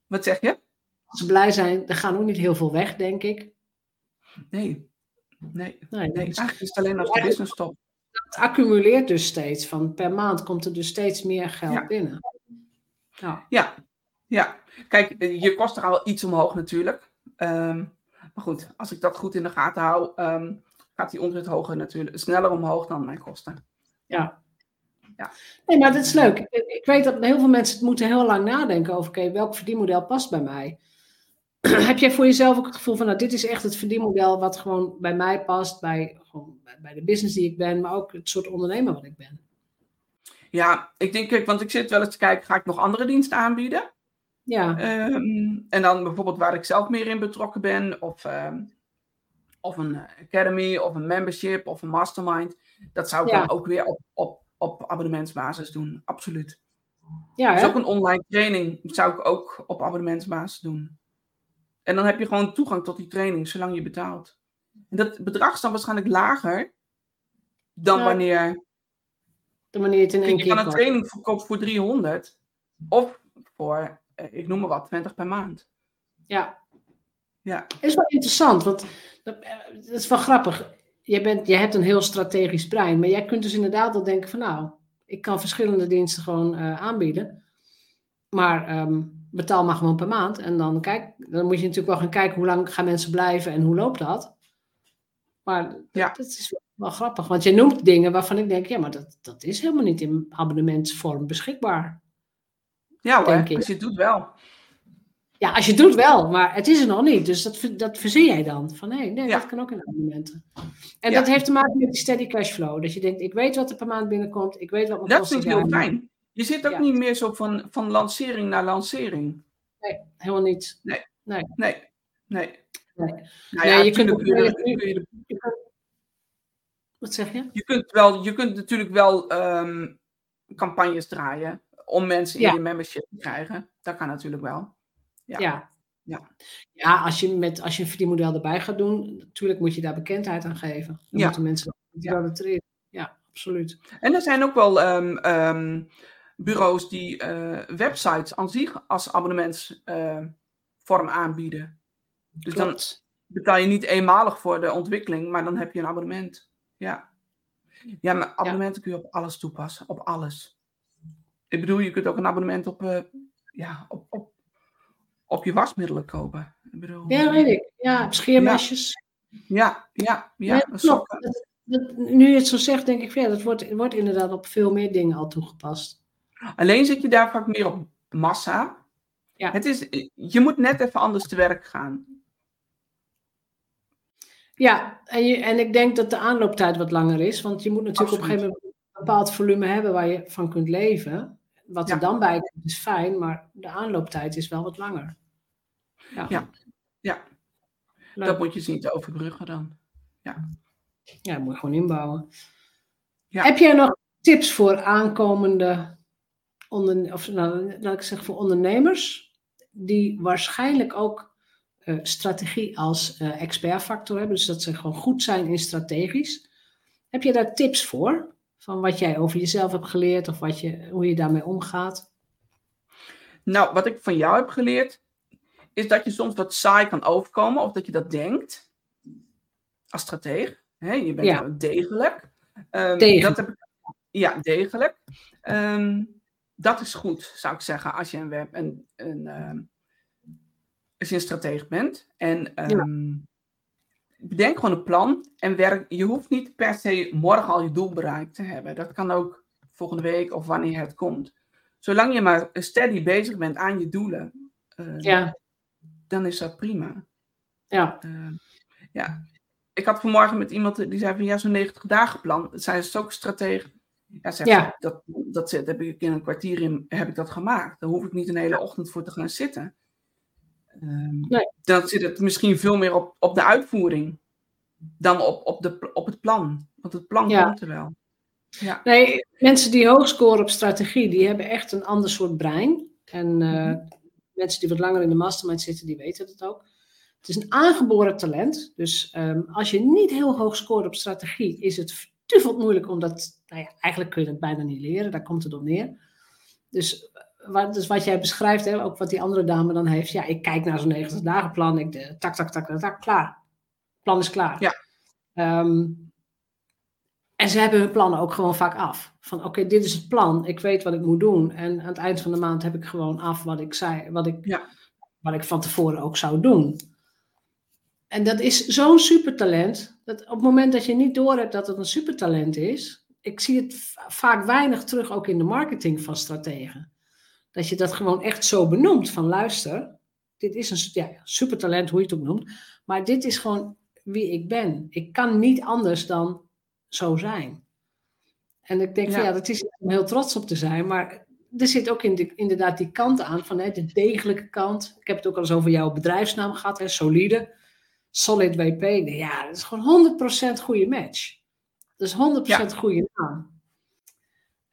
Wat zeg je? als ze blij zijn, er gaan ook niet heel veel weg, denk ik. Nee. Nee. Nee, Nee, dus eigenlijk is het alleen als de business stop. het accumuleert dus steeds. Van per maand komt er dus steeds meer geld Ja. binnen. Ja. Ja. Ja. Kijk, eh, je kost er al iets omhoog natuurlijk. Ehm, maar goed, als ik dat goed in de gaten hou, ehm, gaat die omzet hoger natuurlijk, sneller omhoog dan mijn kosten. Ja. Ja. Nee, maar dat is leuk. Ik weet dat heel veel mensen het moeten heel lang nadenken over, oké, welk verdienmodel past bij mij? Heb jij voor jezelf ook het gevoel van, nou, dit is echt het verdienmodel wat gewoon bij mij past, bij, gewoon bij- de business die ik ben, maar ook het soort ondernemer wat ik ben? Ja, ik denk, kijk, want ik zit wel eens te kijken, ga ik nog andere diensten aanbieden? Ja, Ehm, en dan bijvoorbeeld waar ik zelf meer in betrokken ben, of, ehm, of een academy, of een membership, of een mastermind. Dat zou ik Ja. dan ook weer op, op, op abonnementsbasis doen, absoluut. ja Dus hè? ook een online training zou ik ook op abonnementsbasis doen. En dan heb je gewoon toegang tot die training, zolang je betaalt. En dat bedrag is dan waarschijnlijk lager dan Ja. wanneer de manier het in één je keer kan een training verkoopt voor 300 of voor, eh, ik noem maar wat, 20 per maand. Ja. Ja. is wel interessant, want dat, eh, dat is wel grappig. Je, bent, je hebt een heel strategisch brein, maar jij kunt dus inderdaad wel denken van nou, ik kan verschillende diensten gewoon eh, aanbieden, maar ehm, betaal maar gewoon per maand. En dan, kijk, dan moet je natuurlijk wel gaan kijken hoe lang gaan mensen blijven en hoe loopt dat. Maar Ja. dat is wel, grappig, want je noemt dingen waarvan ik denk, ja, maar dat, dat is helemaal niet in abonnementsvorm beschikbaar. Ja hoor, Denk ik. als je doet wel. Ja, als je het doet wel, maar het is er nog niet. Dus dat, dat verzin jij dan. Van nee, nee, Ja. dat kan ook in abonnementen. En Ja. dat heeft te maken met die steady cashflow. Dat je denkt, ik weet wat er per maand binnenkomt. Ik weet wat mijn Dat kosten vind ik heel zijn. fijn. Je zit ook Ja. niet meer zo van, van lancering naar lancering. Nee, helemaal niet. Nee. Nee. Nee. Nee. Nee. Nou ja, je kunt ook- je, Wat zeg je? je kunt wel, je kunt natuurlijk wel ehm, campagnes draaien om mensen in je membership te krijgen. Dat kan natuurlijk wel. Ja. Ja. Ja. Ja, als je, met, als je een verdienmodel erbij gaat doen, natuurlijk moet je daar bekendheid aan geven. Dan Ja. moeten mensen Ja. ja. ja, absoluut. En er zijn ook wel ehm, ehm, bureaus die websites aan zich als abonnementsvorm aanbieden. Dus dan betaal je niet eenmalig voor de ontwikkeling, maar dan heb je een abonnement. Ja, ja maar abonnementen kun je op alles toepassen, op alles. Ik bedoel, je kunt ook een abonnement op, ja, op, op, op je wasmiddelen kopen. Ik bedoel, ja, weet ik. Ja, op scheermesjes. Ja, ja, ja. ja nu je het zo zegt, denk ik, ja, dat wordt, wordt inderdaad op veel meer dingen al toegepast. Alleen zit je daar vaak meer op massa. Ja. Het is, je moet net even anders te werk gaan. Ja, en, je, en ik denk dat de aanlooptijd wat langer is. Want je moet natuurlijk op een gegeven moment een bepaald volume hebben waar je van kunt leven. Wat er dan bij komt is fijn, maar de aanlooptijd is wel wat langer. Ja, ja. ja. dat moet je zien te overbruggen dan. Ja. Ja, dat moet je gewoon inbouwen. Ja. Heb jij nog tips voor aankomende onder, of, nou, laat ik zeggen voor ondernemers die waarschijnlijk ook uh, strategie als uh, expertfactor hebben, dus dat ze gewoon goed zijn in strategisch. Heb je daar tips voor? Van wat jij over jezelf hebt geleerd of wat je, hoe je daarmee omgaat? Nou, wat ik van jou heb geleerd, is dat je soms wat saai kan overkomen of dat je dat denkt als strateeg. Hè, je bent ja. degelijk. Um, Dat heb ik, ja, degelijk. Um, dat is goed, zou ik zeggen, als je een, web, een, een, um, als je een strateeg bent. En bedenk gewoon een plan en werk. Je hoeft niet per se morgen al je doel bereikt te hebben. Dat kan ook volgende week of wanneer het komt. Zolang je maar steady bezig bent aan je doelen, uh, ja. dan is dat prima. Ja. Uh, ja ik had vanmorgen met iemand die zei van ja, zo'n 90 dagen plan. Zij is ook stratege. Ja, zegt ja. dat, dat heb ik in een kwartier in, heb ik dat gemaakt. Daar hoef ik niet een hele ochtend voor te gaan zitten. Um, nee. Dan zit het misschien veel meer op, op de uitvoering dan op, op, de, op het plan. Want het plan ja. komt er wel. Ja. Nee, mensen die hoog scoren op strategie, die hebben echt een ander soort brein. En uh, mm mensen die wat langer in de mastermind zitten, die weten het ook. Het is een aangeboren talent. Dus um, als je niet heel hoog scoort op strategie, is het tuvelt moeilijk, omdat nou ja, eigenlijk kun je het bijna niet leren. Daar komt het op neer. Dus eh, wat, dus wat jij beschrijft, hè, ook wat die andere dame dan heeft. Ja, ik kijk naar zo'n 90 dagen plan. Ik de, tak, tak, tak, tak, tak, klaar. Plan is klaar. Ja. Um, en ze hebben hun plannen ook gewoon vaak af. Van oké, dit is het plan. Ik weet wat ik moet doen. En aan het eind van de maand heb ik gewoon af wat ik zei, wat ik, ja. wat ik van tevoren ook zou doen. En dat is zo'n supertalent, dat op het moment dat je niet doorhebt dat het een supertalent is, ik zie het vaak weinig terug ook in de marketing van strategen. Dat je dat gewoon echt zo benoemt van luister, dit is een ja, supertalent, hoe je het ook noemt, maar dit is gewoon wie ik ben. Ik kan niet anders dan zo zijn. En ik denk, ja, van, ja dat is om heel trots op te zijn, maar er zit ook in de, inderdaad die kant aan van hè, de degelijke kant. Ik heb het ook al eens over jouw bedrijfsnaam gehad, hè, solide. Solid WP, ja, dat is gewoon 100% goede match. Dat is 100% ja. goede naam.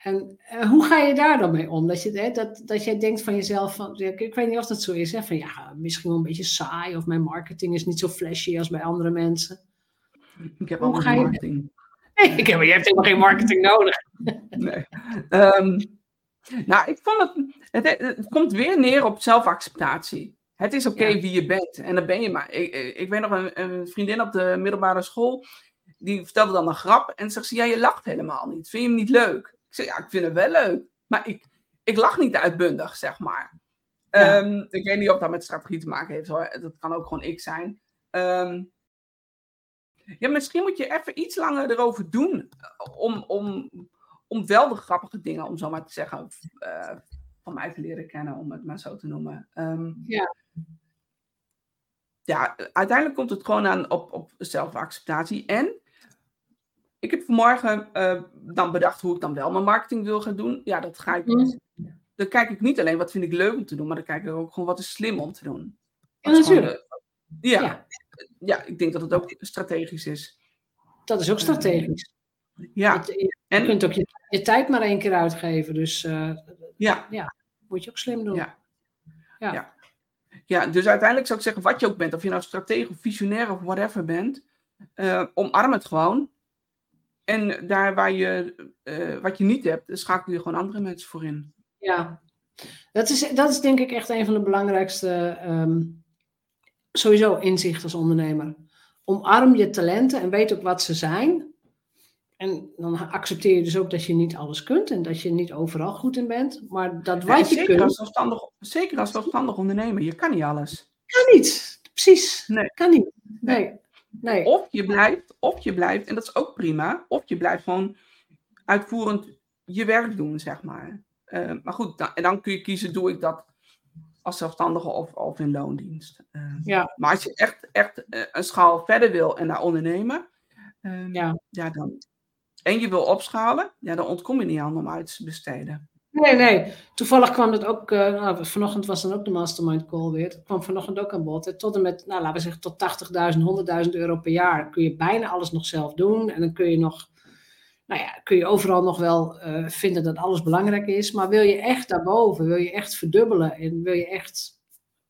En uh, hoe ga je daar dan mee om? Dat, je, hè, dat, dat jij denkt van jezelf, van, ik, weet niet of dat zo is, hè, van ja, misschien wel een beetje saai of mijn marketing is niet zo flashy als bij andere mensen. Ik heb ook geen marketing. Nee, ik heb, je hebt helemaal geen marketing nodig. nee. Um, nou, ik vond het, het, het komt weer neer op zelfacceptatie. Het is oké wie je bent. En dan ben je maar. Ik, ik weet nog een, een, vriendin op de middelbare school. Die vertelde dan een grap. En zegt ze: Ja, je lacht helemaal niet. Vind je hem niet leuk? Ik zeg: Ja, ik vind hem wel leuk. Maar ik, ik lach niet uitbundig, zeg maar. Um, ik weet niet of dat met strategie te maken heeft hoor. Dat kan ook gewoon ik zijn. Um, ja, misschien moet je even iets langer erover doen. Om, om, om wel de grappige dingen, om zo maar te zeggen, uh, van mij te leren kennen, om het maar zo te noemen. Um, ja ja, uiteindelijk komt het gewoon aan op, op zelfacceptatie. En ik heb vanmorgen uh, dan bedacht hoe ik dan wel mijn marketing wil gaan doen. Ja, dat ga ik. Mm. Dan kijk ik niet alleen wat vind ik leuk om te doen, maar dan kijk ik ook gewoon wat is slim om te doen. Ja, natuurlijk. ja, ja, ja. ik denk dat het ook strategisch is. Dat is ook strategisch. ja. Je, en, kunt ook je, je, tijd maar één keer uitgeven. Dus uh, ja. ja, moet je ook slim doen. ja. ja. Ja, dus uiteindelijk zou ik zeggen, wat je ook bent, of je nou stratege of visionair of whatever bent, uh, omarm het gewoon. En daar waar je, uh, wat je niet hebt, schakel je gewoon andere mensen voor in. Ja, dat is, dat is denk ik echt een van de belangrijkste, ehm, sowieso inzicht als ondernemer. Omarm je talenten en weet ook wat ze zijn. En dan accepteer je dus ook dat je niet alles kunt en dat je niet overal goed in bent. Maar dat wat je zeker kunt. Als zelfstandig, zeker als zelfstandig ondernemer, je kan niet alles. Kan niet. Precies. Nee. Kan niet. Nee. nee. Of je blijft, of je blijft, en dat is ook prima, of je blijft gewoon uitvoerend je werk doen, zeg maar. Uh, maar goed, dan, en dan kun je kiezen, doe ik dat als zelfstandige of, of in loondienst. Uh, ja. Maar als je echt, echt uh, een schaal verder wil en daar ondernemen, ja. ja, dan, en je wil opschalen, ja, dan ontkom je niet aan om uit te besteden. Nee, nee. Toevallig kwam dat ook, uh, nou, vanochtend was dan ook de mastermind call weer. Het kwam vanochtend ook aan bod. Tot en met, nou, laten we zeggen, tot 80.000, 100.000 euro per jaar kun je bijna alles nog zelf doen. En dan kun je nog, nou ja, kun je overal nog wel uh, vinden dat alles belangrijk is. Maar wil je echt daarboven, wil je echt verdubbelen en wil je echt,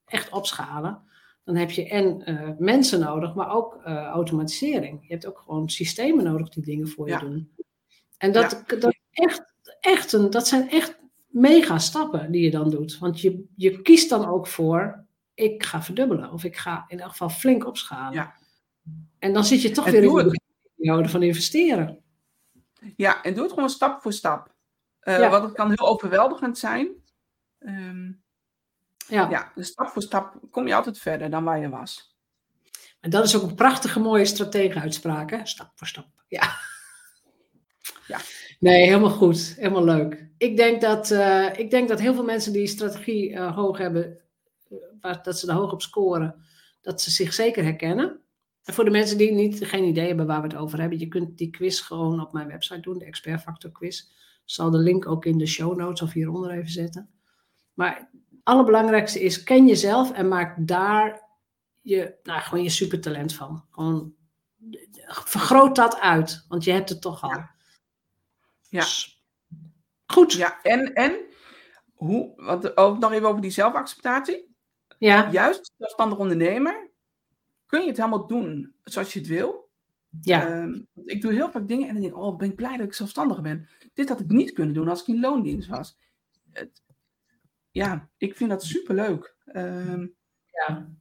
echt opschalen, dan heb je en uh, mensen nodig, maar ook automatisering. Je hebt ook gewoon systemen nodig die dingen voor je Ja. doen. En dat, Ja. dat, echt, echt een, dat zijn echt mega stappen die je dan doet. Want je, je kiest dan ook voor, ik ga verdubbelen. Of ik ga in elk geval flink opschalen. Ja. En dan zit je toch En weer in de periode van investeren. Ja, en doe het gewoon stap voor stap. Eh, Ja. Want het kan heel overweldigend zijn. Ehm, Ja. ja, dus stap voor stap kom je altijd verder dan waar je was. En dat is ook een prachtige mooie stratege-uitspraak. Hè? Stap voor stap. Ja. Ja. Nee, helemaal goed. Helemaal leuk. Ik denk dat, eh, ik denk dat heel veel mensen die strategie eh, hoog hebben, eh, waar, dat ze er hoog op scoren, dat ze zich zeker herkennen. En voor de mensen die niet, geen idee hebben waar we het over hebben, je kunt die quiz gewoon op mijn website doen, de Expert Factor Quiz. Ik zal de link ook in de show notes of hieronder even zetten. Maar het allerbelangrijkste is, ken jezelf en maak daar je, nou, gewoon je supertalent van. Gewoon, vergroot dat uit, want je hebt het toch al. Ja. Ja. Goed. Ja, en, en hoe, want ook nog even over die zelfacceptatie. Ja. Juist als zelfstandig ondernemer kun je het helemaal doen zoals je het wil. Ja. Ehm, ik doe heel vaak dingen en dan denk ik, oh, ben ik blij dat ik zelfstandig ben. Dit had ik niet kunnen doen als ik in loondienst was. Het- ja, ik vind dat superleuk. Ehm ja.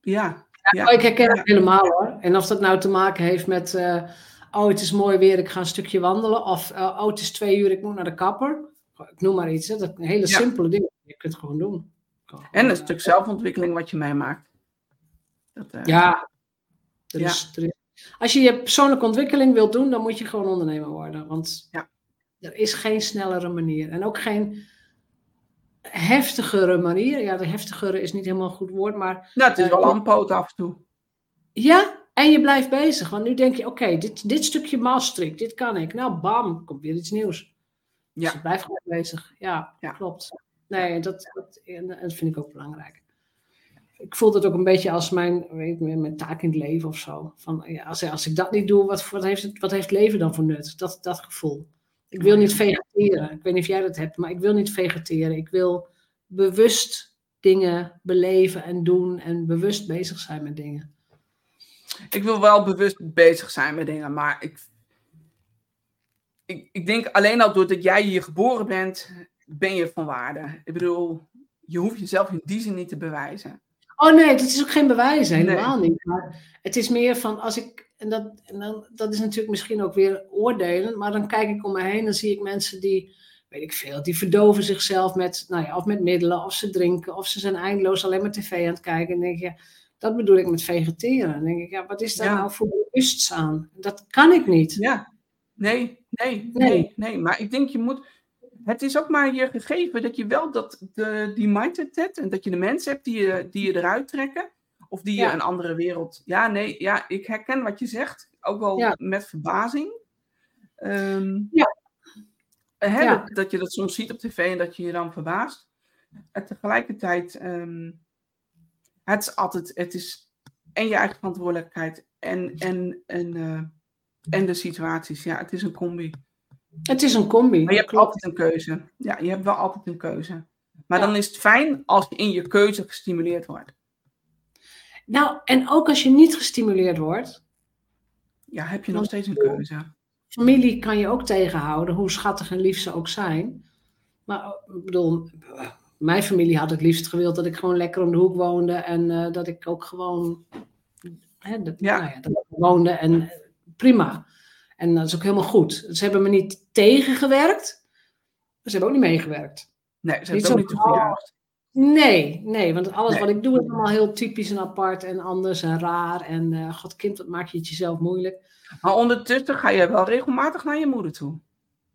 ja, Oh, ik herken het helemaal hoor. En of dat nou te maken heeft met, eh, oh het is mooi weer, ik ga een stukje wandelen. Of, eh, oh het is twee uur, ik moet naar de kapper. Ik noem maar iets. Hè. Dat zijn hele Ja. simpele dingen. Je kunt het gewoon doen. Gewoon, en een eh, stuk zelfontwikkeling wat je meemaakt. Dat, eh, Ja. Er Ja. is, er is- als je je persoonlijke ontwikkeling wilt doen, dan moet je gewoon ondernemer worden. Want Ja. er is geen snellere manier. En ook geen heftigere manier. Ja, de heftigere is niet helemaal een goed woord, maar Nou, het is wel ja. aanpoot af en toe. Ja, en je blijft bezig. Want nu denk je, oké, dit, dit stukje Maastricht, dit kan ik. Nou, bam, komt weer iets nieuws. Dus Ja. je blijft gewoon bezig. Ja, Ja. klopt. Nee, dat, dat, en dat vind ik ook belangrijk. Ik voel dat ook een beetje als mijn, weet je, mijn taak in het leven of zo. Van, ja, als, als ik dat niet doe, wat, wat, heeft het, wat heeft leven dan voor nut? Dat, dat gevoel. Ik wil niet vegeteren. Ik weet niet of jij dat hebt, maar ik wil niet vegeteren. Ik wil bewust dingen beleven en doen en bewust bezig zijn met dingen. Ik wil wel bewust bezig zijn met dingen, maar ik, ik, ik denk alleen al doordat jij hier geboren bent, ben je van waarde. Ik bedoel, je hoeft jezelf in die zin niet te bewijzen. Oh nee, het is ook geen bewijs, helemaal niet. Maar het is meer van als ik, en, dat, en dan, dat is natuurlijk misschien ook weer oordelen, maar dan kijk ik om me heen en zie ik mensen die, weet ik veel, die verdoven zichzelf met, nou ja, of met middelen, of ze drinken, of ze zijn eindeloos alleen maar tv aan het kijken. En denk je, dat bedoel ik met vegeteren. Dan denk ik, ja, wat is daar Ja. nou voor bewust aan? Dat kan ik niet. Ja, nee, nee, Nee. nee, nee. Maar ik denk je moet. Het is ook maar je gegeven dat je wel dat, de, die mindset hebt en dat je de mensen hebt die je, die je eruit trekken. Of die je een andere wereld. Ja, nee, ja, ik herken wat je zegt. Ook wel Ja. met verbazing. Ehm, Ja. hè, dat je dat soms ziet op tv en dat je je dan verbaast. En tegelijkertijd, ehm, het is altijd, het is en je eigen verantwoordelijkheid en, en, en, eh, en de situaties. Ja, het is een combi. Het is een combi. Maar je hebt Klopt. altijd een keuze. Ja, je hebt wel altijd een keuze. Maar Ja. dan is het fijn als je in je keuze gestimuleerd wordt. Nou, en ook als je niet gestimuleerd wordt, Ja, heb je nog steeds een keuze. familie kan je ook tegenhouden, hoe schattig en lief ze ook zijn. Maar ik bedoel, mijn familie had het liefst gewild dat ik gewoon lekker om de hoek woonde en uh, dat ik ook gewoon hè, dat, Ja. Nou ja, dat ik woonde en eh, prima. En dat is ook helemaal goed. Ze hebben me niet tegengewerkt, maar ze hebben ook niet meegewerkt. Nee, ze heeft ook niet toegejuicht. Nee, nee, want alles Nee. wat ik doe is allemaal heel typisch en apart en anders en raar. En eh god kind, wat maak je het jezelf moeilijk? Maar ondertussen ga je wel regelmatig naar je moeder toe.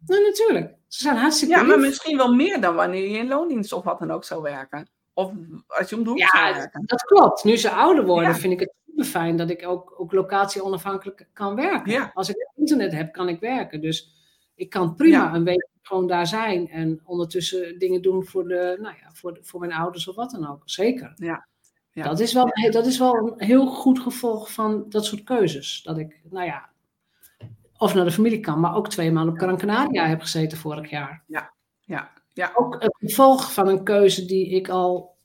Nou, natuurlijk. Ze zijn hartstikke Ja, maar misschien wel meer dan wanneer je in loondienst of wat dan ook zou werken. Of als je om de hoek Ja, zou werken. Dat klopt. Nu ze ouder worden, Ja. vind ik het super fijn dat ik ook, ook locatie onafhankelijk kan werken. Ja. Als ik internet heb, kan ik werken. Dus ik kan prima Ja. een week gewoon daar zijn en ondertussen dingen doen voor, de, nou ja, voor, de- voor mijn ouders of wat dan ook. Zeker. Ja. Ja. Dat, is wel, dat is wel een heel goed gevolg van dat soort keuzes. Dat ik, nou ja, of naar de familie kan, maar ook twee maanden op Gran Canaria heb gezeten vorig jaar. Ja, ja, Ook het gevolg van een keuze die ik al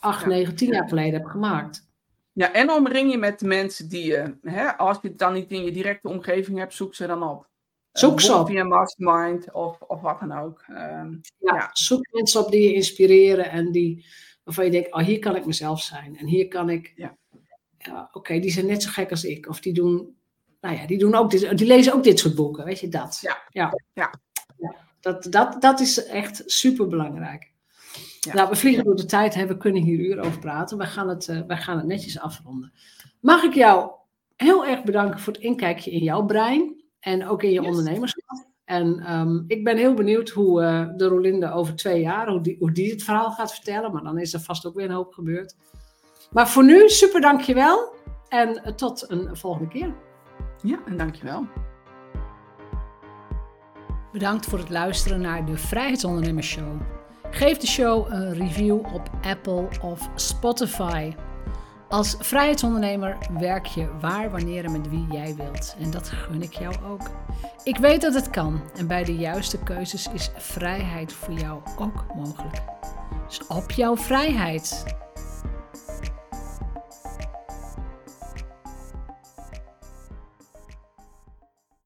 acht, Ja. negen, tien jaar geleden heb gemaakt. ja, en omring je met de mensen die je, hè, als je het dan niet in je directe omgeving hebt, zoek ze dan op. Zoek ze op. Via Mastermind of, of wat dan ook. Ehm, Ja, Ja. Zoek mensen op die je inspireren en die, waarvan je denkt, oh, hier kan ik mezelf zijn. En hier kan ik, Ja. ja, oké, die zijn net zo gek als ik. Of die doen, nou ja, die doen ook dit, die lezen ook dit soort boeken, weet je dat? Ja. ja. Ja. Ja. Dat, dat, dat is echt super belangrijk. Ja. Nou, we vliegen door de tijd, hè, we kunnen hier uren over praten. Wij gaan, het, wij gaan het netjes afronden. Mag ik jou heel erg bedanken voor het inkijkje in jouw brein en ook in je Yes. ondernemerschap. En ehm, ik ben heel benieuwd hoe eh, de Rolinde over twee jaar, hoe die, hoe die het verhaal gaat vertellen. Maar dan is er vast ook weer een hoop gebeurd. Maar voor nu, super dankjewel. En eh, tot een volgende keer. Ja, en dankjewel. Bedankt voor het luisteren naar de Vrijheidsondernemers Show. Geef de show een review op Apple of Spotify. Als vrijheidsondernemer werk je waar, wanneer en met wie jij wilt. En dat gun ik jou ook. Ik weet dat het kan en bij de juiste keuzes is vrijheid voor jou ook mogelijk. Dus op jouw vrijheid.